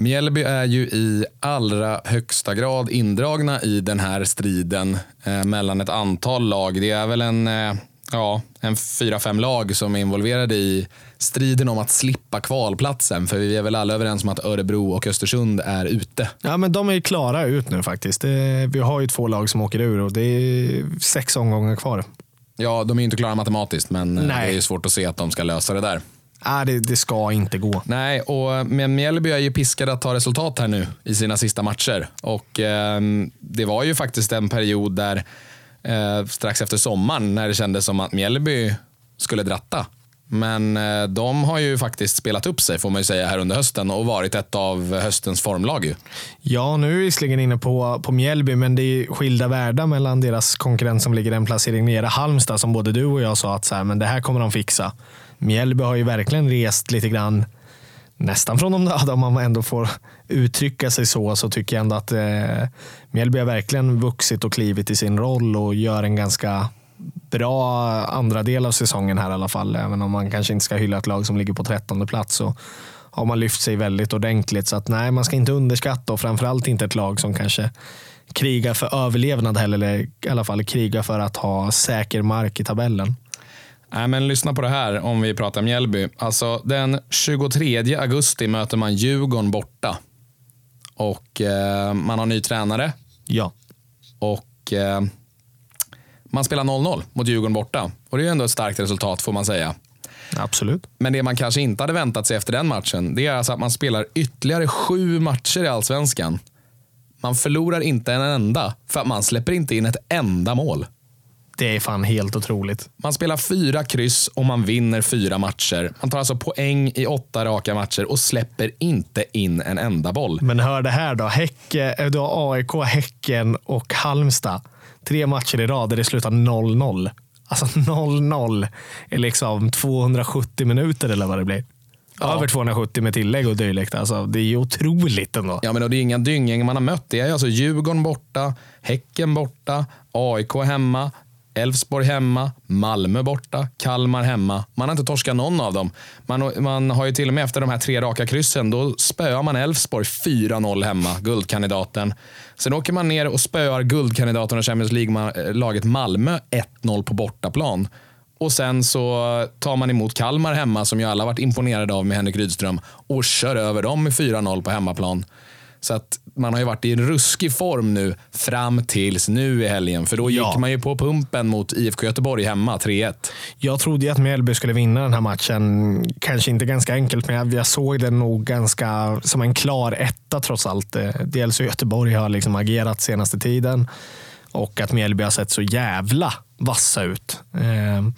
S2: Mjällby är ju i allra högsta grad indragna i den här striden eh, mellan ett antal lag. Det är väl en, eh, ja, en fyra, fem lag som är involverade i striden om att slippa kvalplatsen. För vi är väl alla överens om att Örebro och Östersund är ute.
S3: Ja, men de är klara ut nu faktiskt. Det, vi har ju två lag som åker ur och det är sex omgångar kvar.
S2: Ja, de är ju inte klara matematiskt, men eh,
S3: Nej.
S2: det är ju svårt att se att de ska lösa det där.
S3: Nej, det, det ska inte gå.
S2: Nej, och men Mjällby är ju piskade att ta resultat här nu i sina sista matcher. Och eh, Det var ju faktiskt en period där eh, strax efter sommaren när det kändes som att Mjällby skulle dratta. Men eh, de har ju faktiskt spelat upp sig får man ju säga här under hösten och varit ett av höstens formlag. Ju.
S3: Ja, nu är vi visserligen inne på, på Mjällby, men det är skilda världar mellan deras konkurrent som ligger en placering nere. Halmstad, som både du och jag sa att så här, men det här kommer de fixa. Mjällby har ju verkligen rest lite grann nästan från de döda om man ändå får uttrycka sig så, så tycker jag ändå att eh, Mjällby har verkligen vuxit och klivit i sin roll och gör en ganska bra andra del av säsongen här i alla fall. Även om man kanske inte ska hylla ett lag som ligger på trettonde plats så har man lyft sig väldigt ordentligt. Så att nej, man ska inte underskatta och framförallt inte ett lag som kanske krigar för överlevnad heller, eller i alla fall krigar för att ha säker mark i tabellen.
S2: Nej, men lyssna på det här om vi pratar Mjällby. Alltså, den 23 augusti möter man Djurgården borta. Och eh, man har ny tränare.
S3: Ja.
S2: Och eh, man spelar 0-0 mot Djurgården borta. Och det är ändå ett starkt resultat får man säga.
S3: Absolut.
S2: Men det man kanske inte hade väntat sig efter den matchen, det är alltså att man spelar ytterligare sju matcher i Allsvenskan. Man förlorar inte en enda, för att man släpper inte in ett enda mål.
S3: Det är fan helt otroligt.
S2: Man spelar fyra kryss och man vinner fyra matcher. Man tar alltså poäng i åtta raka matcher och släpper inte in en enda boll.
S3: Men hör det här då. Häcke, eh, du har AIK, Häcken och Halmstad. Tre matcher i rad där det slutar 0-0. Alltså 0-0 är liksom 270 minuter eller vad det blir.
S2: Ja.
S3: Över 270 med tillägg och dylikt. Alltså, det är ju otroligt ändå.
S2: Ja, men det är inga dynggäng man har mött. Det är alltså Djurgården borta, Häcken borta, AIK hemma, Elfsborg hemma, Malmö borta, Kalmar hemma. Man har inte torskat någon av dem. Man, man har ju till och med efter de här tre raka kryssen, då spöar man Elfsborg 4-0 hemma, guldkandidaten. Sen åker man ner och spöar guldkandidaten och Champions League-laget Malmö 1-0 på bortaplan. Och sen så tar man emot Kalmar hemma, som ju alla varit imponerade av med Henrik Rydström, och kör över dem med 4-0 på hemmaplan. Så att man har ju varit i en ruskig form nu fram tills nu i helgen. För då gick
S3: Ja.
S2: man ju på pumpen mot IFK Göteborg hemma, 3-1.
S3: Jag trodde ju att Mjällby skulle vinna den här matchen. Kanske inte ganska enkelt, men jag, jag såg den nog ganska som en klar etta trots allt. Eh, Dels hur Göteborg har liksom agerat senaste tiden och att Mjällby har sett så jävla vassa ut. Eh,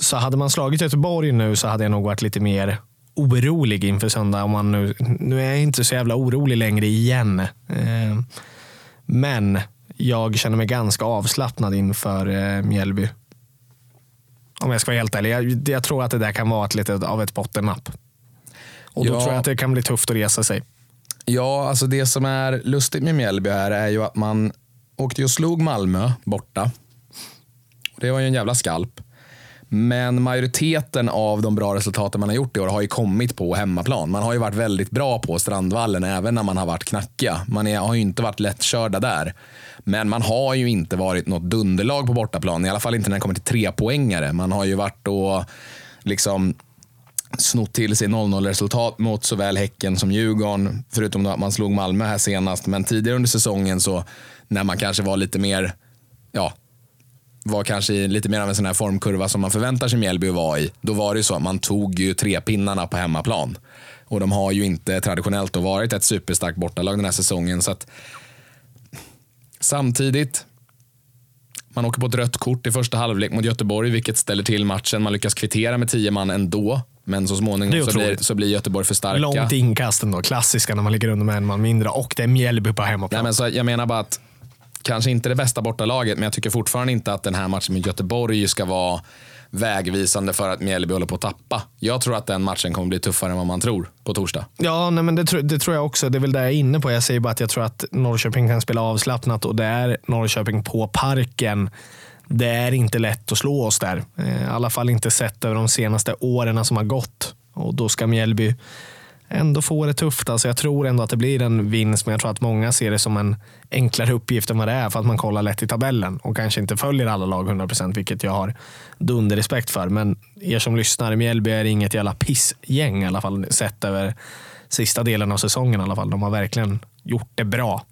S3: Så hade man slagit Göteborg nu så hade jag nog varit lite mer orolig inför söndag. Om man nu, nu är jag inte så jävla orolig längre igen. Eh, Men jag känner mig ganska avslappnad inför eh, Mjällby. Om jag ska vara helt ärlig. Jag, jag tror att det där kan vara ett, lite av ett bottennapp. Och då
S2: Ja.
S3: tror jag att det kan bli tufft att resa sig.
S2: Ja, alltså det som är lustigt med Mjällby här är ju att man åkte och slog Malmö borta. Det var ju en jävla skalp. Men majoriteten av de bra resultaten man har gjort i år har ju kommit på hemmaplan. Man har ju varit väldigt bra på Strandvallen även när man har varit knackiga. Man är, har ju inte varit lättkörda där. Men man har ju inte varit något dunderlag på bortaplan. I alla fall inte när det kommer till trepoängare. Man har ju varit och liksom snott till sig 0-0-resultat mot såväl Häcken som Djurgården. Förutom att man slog Malmö här senast. Men tidigare under säsongen så när man kanske var lite mer, ja, var kanske i lite mer av en sån här formkurva som man förväntar sig Mjällby att vara i. Då var det ju så att man tog ju tre pinnarna på hemmaplan. Och de har ju inte traditionellt då varit ett superstarkt bortalag den här säsongen. Så att Samtidigt, man åker på ett rött kort i första halvlek mot Göteborg, vilket ställer till matchen. Man lyckas kvittera med tio man ändå, men så småningom så blir, så blir Göteborg för starka.
S3: Långt inkast ändå. Klassiska när man ligger under med en man mindre och det är Mjällby på hemmaplan.
S2: Nej, men så jag menar bara att kanske inte det bästa bortalaget, men jag tycker fortfarande inte att den här matchen med Göteborg ska vara vägvisande för att Mjällby håller på att tappa. Jag tror att den matchen kommer bli tuffare än vad man tror på torsdag.
S3: Ja, nej, men det, tro- det tror jag också. Det är väl det jag är inne på. Jag säger bara att jag tror att Norrköping kan spela avslappnat och det är Norrköping på Parken. Det är inte lätt att slå oss där. Eh, I alla fall inte sett över de senaste åren som har gått. Och då ska Mjällby ändå få det tufft. Alltså jag tror ändå att det blir en vinst, men jag tror att många ser det som en enklare uppgift än vad det är för att man kollar lätt i tabellen och kanske inte följer alla lag 100% vilket jag har dunderrespekt för. Men er som lyssnar, Mjällby är inget jävla pissgäng i alla fall sett över sista delen av säsongen i alla fall. De har verkligen gjort det bra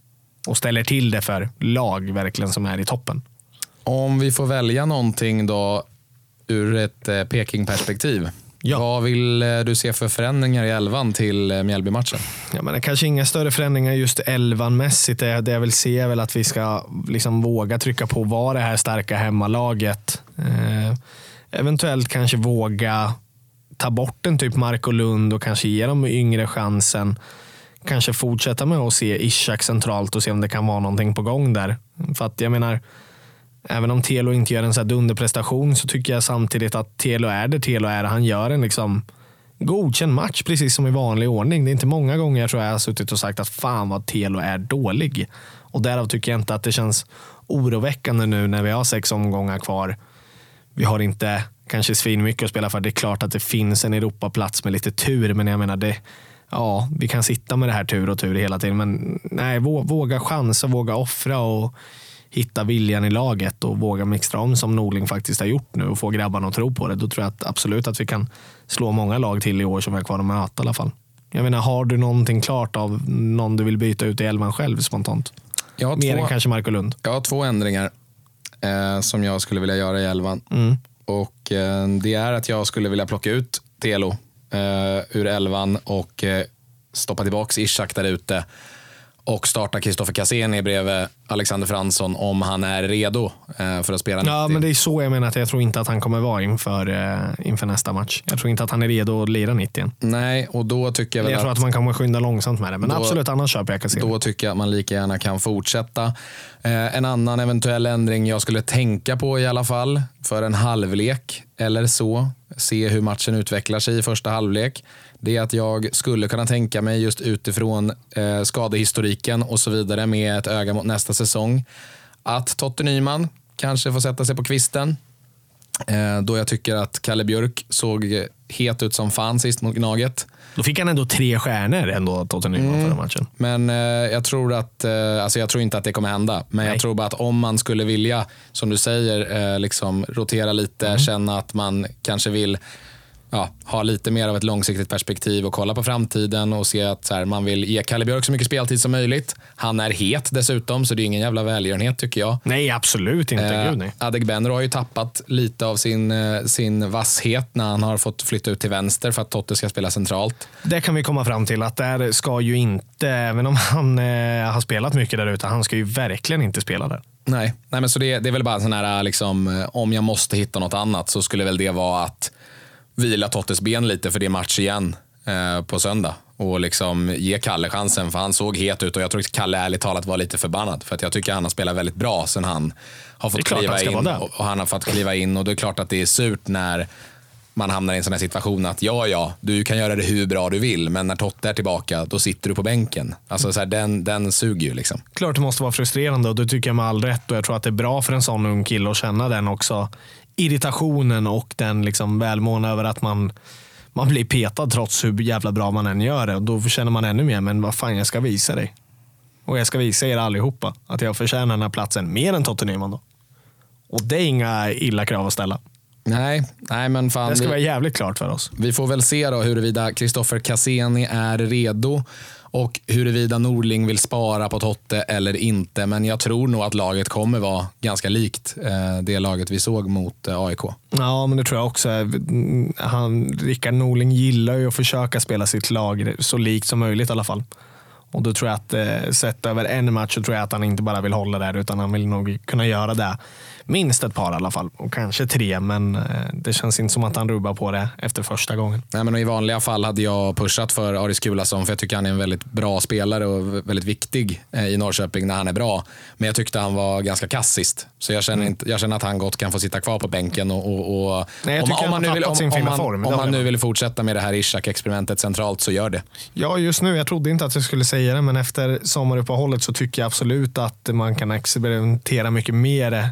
S3: och ställer till det för lag verkligen som är i toppen.
S2: Om vi får välja någonting då ur ett eh, Peking-perspektiv.
S3: Ja.
S2: Vad vill eh, du se för förändringar i elvan till eh, Mjällby-matchen?
S3: Ja, men det kanske inga större förändringar just elvanmässigt. Det, det jag vill se är väl att vi ska liksom våga trycka på vad det här starka hemmalaget. Eh, eventuellt kanske våga ta bort en typ Marco Lund och kanske ge de yngre chansen. Kanske fortsätta med att se Ishak centralt och se om det kan vara någonting på gång där. För att jag menar, även om Telo inte gör en så här dunderprestation så tycker jag samtidigt att Telo är det Telo är. Han gör en liksom godkänd match precis som i vanlig ordning. Det är inte många gånger jag tror jag har suttit och sagt att fan vad Telo är dålig. Och därav tycker jag inte att det känns oroväckande nu när vi har sex omgångar kvar. Vi har inte kanske svinmycket att spela för. Det är klart att det finns en Europaplats med lite tur, men jag menar det. Ja, vi kan sitta med det här tur och tur hela tiden, men nej, våga chansa, våga offra och hitta viljan i laget och våga mixtra om som Norling faktiskt har gjort nu och få grabbarna att tro på det. Då tror jag att absolut att vi kan slå många lag till i år som vi har kvar att möta i alla fall. Jag menar, har du någonting klart av någon du vill byta ut i elvan själv spontant?
S2: Jag
S3: Mer än
S2: två,
S3: kanske Marco Lund.
S2: jag har två ändringar eh, som jag skulle vilja göra i elvan.
S3: Mm.
S2: Och eh, Det är att jag skulle vilja plocka ut Telo eh, ur elvan och eh, stoppa tillbaka Ishak där ute och starta Kristoffer Cassini bredvid Alexander Fransson om han är redo eh, för att spela 90.
S3: Ja, men det är så jag menar att jag tror inte att han kommer vara inför, eh, inför nästa match. Jag tror inte att han är redo att lira 90 igen.
S2: Nej, och då tycker jag väl
S3: Jag tror
S2: att,
S3: att man kommer skynda långsamt med det. Men
S2: Då-
S3: absolut, annars köper jag Cassini.
S2: då tycker jag att man lika gärna kan fortsätta. Eh, en annan eventuell ändring jag skulle tänka på i alla fall för en halvlek eller så, se hur matchen utvecklar sig i första halvlek. Det är att jag skulle kunna tänka mig just utifrån eh, skadehistoriken och så vidare med ett öga mot nästa säsong. Att Totte Nyman kanske får sätta sig på kvisten. Eh, då jag tycker att Kalle Björk såg het ut som fan sist mot Gnaget.
S3: Då fick han ändå tre stjärnor ändå, Totte Nyman,
S2: Mm.
S3: förra matchen.
S2: Men eh, jag tror att, eh, alltså jag tror inte att det kommer hända. Men
S3: Nej.
S2: jag tror bara att om man skulle vilja, som du säger, eh, liksom rotera lite,
S3: Mm.
S2: känna att man kanske vill ja, ha lite mer av ett långsiktigt perspektiv och kolla på framtiden och se att så här, man vill ge Kalle Björk så mycket speltid som möjligt. Han är het dessutom, så det är ingen jävla välgörenhet tycker jag.
S3: Nej, absolut inte.
S2: Eh,
S3: Gud, nej.
S2: Adegbenro har ju tappat lite av sin, eh, sin vasshet när han har fått flytta ut till vänster för att Totte ska spela centralt.
S3: Det kan vi komma fram till att där ska ju inte, även om han eh, har spelat mycket där ute, han ska ju verkligen inte spela där.
S2: Nej, nej men så det, det är väl bara en sån här, liksom, eh, om jag måste hitta något annat så skulle väl det vara att vila Tottes ben lite för det är match igen eh, på söndag. Och liksom ge Kalle chansen, för han såg het ut och jag tror att Kalle ärligt talat var lite förbannad. För att jag tycker han har spelat väldigt bra sen han har fått kliva
S3: han
S2: in. Och, och han har fått kliva in och det är klart att det är surt när man hamnar i en sån här situation att ja, ja, du kan göra det hur bra du vill, men när Totte är tillbaka, då sitter du på bänken. Alltså så här, den, den suger ju liksom.
S3: Klart det måste vara frustrerande och det tycker jag med all rätt och jag tror att det är bra för en sån ung kille att känna den också. Irritationen och den liksom välmående över att man, man blir petad trots hur jävla bra man än gör det. Och då känner man ännu mer, men vad fan jag ska visa dig. Och jag ska visa er allihopa att jag förtjänar den här platsen mer än Totte Nyman då. Och det är inga illa krav att ställa.
S2: Nej, nej men fan.
S3: Det ska
S2: vi-
S3: vara jävligt klart för oss.
S2: Vi får väl se då huruvida Kristoffer Cassini är redo och huruvida Norling vill spara på Totte eller inte. Men jag tror nog att laget kommer vara ganska likt eh, det laget vi såg mot eh, AIK.
S3: Ja, men det tror jag också. Eh, han, Rickard Norling gillar ju att försöka spela sitt lag så likt som möjligt i alla fall. Och då tror jag att sett över en match så tror jag att han inte bara vill hålla där utan han vill nog kunna göra det minst ett par i alla fall. Och kanske tre, men eh, det känns inte som att han rubbar på det efter första gången.
S2: Nej, men I vanliga fall hade jag pushat för Aris Kulason för jag tycker han är en väldigt bra spelare och väldigt viktig eh, i Norrköping när han är bra. Men jag tyckte han var ganska kassist. Så jag känner, inte, jag känner att han gott kan få sitta kvar på bänken. Och, och, och
S3: Nej,
S2: om, om man nu vill, om, om man,
S3: form,
S2: om man nu vill fortsätta med det här Ishak-experimentet centralt så gör det.
S3: Ja, just nu. Jag trodde inte att jag skulle säga det, men efter sommaruppehållet så tycker jag absolut att man kan experimentera mycket mer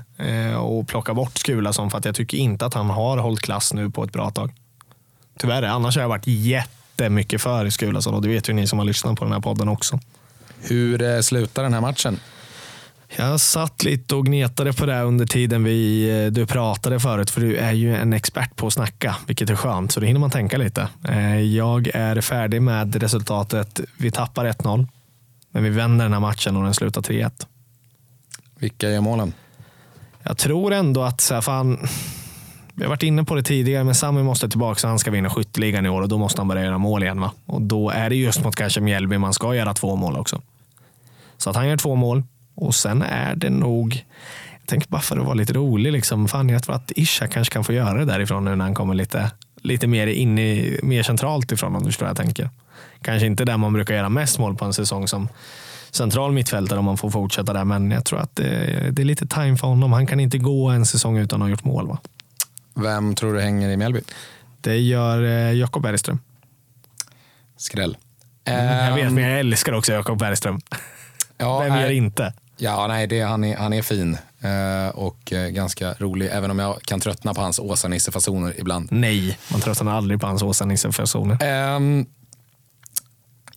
S3: och plocka bort Skulason för att jag tycker inte att han har hållit klass nu på ett bra tag. Tyvärr, annars har jag varit jättemycket för Skulason och det vet ju ni som har lyssnat på den här podden också.
S2: Hur eh, slutar den här matchen?
S3: Jag satt lite och gnetade på det under tiden vi, eh, du pratade förut, för du är ju en expert på att snacka, vilket är skönt, så då hinner man tänka lite. Eh, Jag är färdig med resultatet. Vi tappar 1-0, men vi vänder den här matchen och den slutar 3-1.
S2: Vilka gör målen?
S3: Jag tror ändå att, så här, fan, vi har varit inne på det tidigare, men Sami måste tillbaka så han ska vinna skytteligan i år och då måste han börja göra mål igen. Va? Och då är det just mot kanske Mjällby man ska göra två mål också. Så att han gör två mål och sen är det nog, jag tänker bara för att vara lite rolig, liksom, fan, jag tror att Isha kanske kan få göra det därifrån nu när han kommer lite, lite mer in i, mer centralt ifrån om du förstår vad jag tänker. Kanske inte där man brukar göra mest mål på en säsong som central mittfältare om man får fortsätta där, men jag tror att det, det är lite time för honom. Han kan inte gå en säsong utan att ha gjort mål. Va?
S2: Vem tror du hänger i Mjällby?
S3: Det gör eh, Jakob Bergström.
S2: Skräll.
S3: Jag vet,
S2: Ehm,
S3: men jag älskar också Jakob Bergström.
S2: ja,
S3: Vem gör inte?
S2: Ja, nej, det, han, är, han är fin eh, och eh, ganska rolig. Även om jag kan tröttna på hans Åsa-Nisse-fasoner ibland.
S3: Nej, man tröttnar aldrig på hans Åsa-Nisse-fasoner.
S2: Ehm,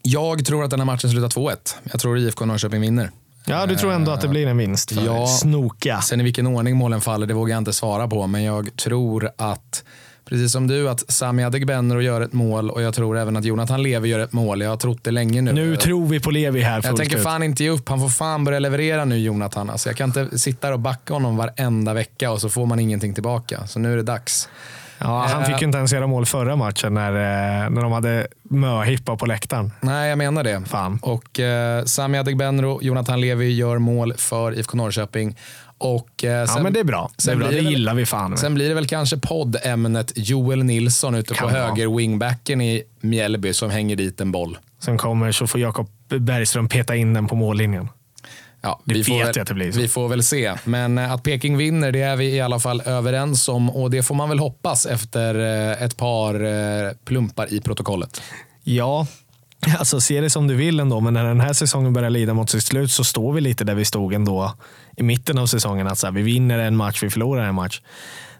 S2: jag tror att den här matchen slutar 2-1. Jag tror IFK Norrköping vinner.
S3: Ja, du tror ändå att det blir en vinst för
S2: Ja.
S3: Snoka.
S2: Sen i vilken ordning målen faller, det vågar jag inte svara på. Men jag tror att, precis som du, att Sami Adegbenro gör ett mål och jag tror även att Jonathan Levi gör ett mål. Jag har trott det länge nu.
S3: Nu tror vi på Levi här
S2: jag tänker fan inte ge upp. Han får fan börja leverera nu, Jonathan. Alltså, jag kan inte sitta här och backa honom varenda vecka och så får man ingenting tillbaka. Så nu är det dags.
S3: Ja, han fick ju inte ens göra mål förra matchen när, eh, när de hade möhippa på läktaren.
S2: Nej, jag menar det.
S3: Fan.
S2: Och eh, Sami Adegbenro, Jonathan Levi gör mål för IFK Norrköping. Och, eh,
S3: Ja,
S2: sen,
S3: men det är bra. Det, är bra. det gillar vi fan med.
S2: Sen blir det väl kanske poddämnet Joel Nilsson ute
S3: Kan
S2: på
S3: vara.
S2: höger wingbacken i Mjällby som hänger dit en boll.
S3: Sen kommer så får Jakob Bergström peta in den på mållinjen.
S2: Ja,
S3: Det
S2: vi får
S3: vet
S2: väl,
S3: jag att det blir så.
S2: Vi får väl se. Men eh, att Peking vinner, det är vi i alla fall överens om. Och det får man väl hoppas efter eh, ett par eh, plumpar i protokollet.
S3: Ja, alltså se det som du vill ändå, men när den här säsongen börjar lida mot sitt slut så står vi lite där vi stod ändå i mitten av säsongen. Att så här, vi vinner en match, vi förlorar en match.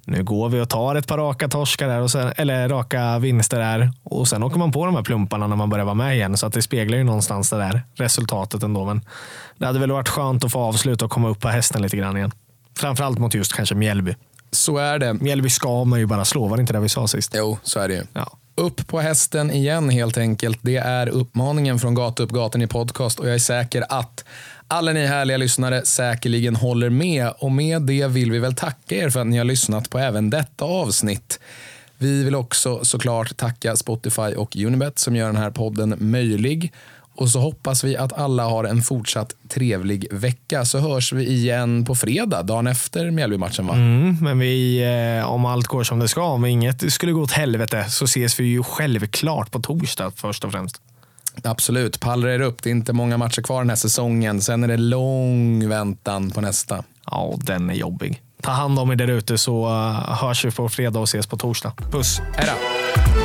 S3: Nu går vi och tar ett par raka torskar där och sen, eller raka vinster där och sen åker man på de här plumparna när man börjar vara med igen. Så att det speglar ju någonstans det där resultatet ändå. Men det hade väl varit skönt att få avsluta och komma upp på hästen lite grann igen. Framförallt mot just kanske Mjällby.
S2: Så är det.
S3: Mjällby ska man ju bara slå, var det inte det vi sa sist?
S2: Jo, så är det ju.
S3: Ja.
S2: Upp på hästen igen helt enkelt. Det är uppmaningen från Gata upp gatan i podcast och jag är säker att alla ni härliga lyssnare säkerligen håller med och med det vill vi väl tacka er för att ni har lyssnat på även detta avsnitt. Vi vill också såklart tacka Spotify och Unibet som gör den här podden möjlig. Och så hoppas vi att alla har en fortsatt trevlig vecka så hörs vi igen på fredag, dagen efter Mjällby-matchen va?
S3: Mm, men vi, eh, om allt går som det ska, om inget skulle gå åt helvete, så ses vi ju självklart på torsdag först och främst.
S2: Absolut, pallra er upp. Det är inte många matcher kvar den här säsongen. Sen är det lång väntan på nästa.
S3: Ja, den är jobbig. Ta hand om er där ute så uh, hörs vi på fredag och ses på torsdag. Puss!
S2: Hej då!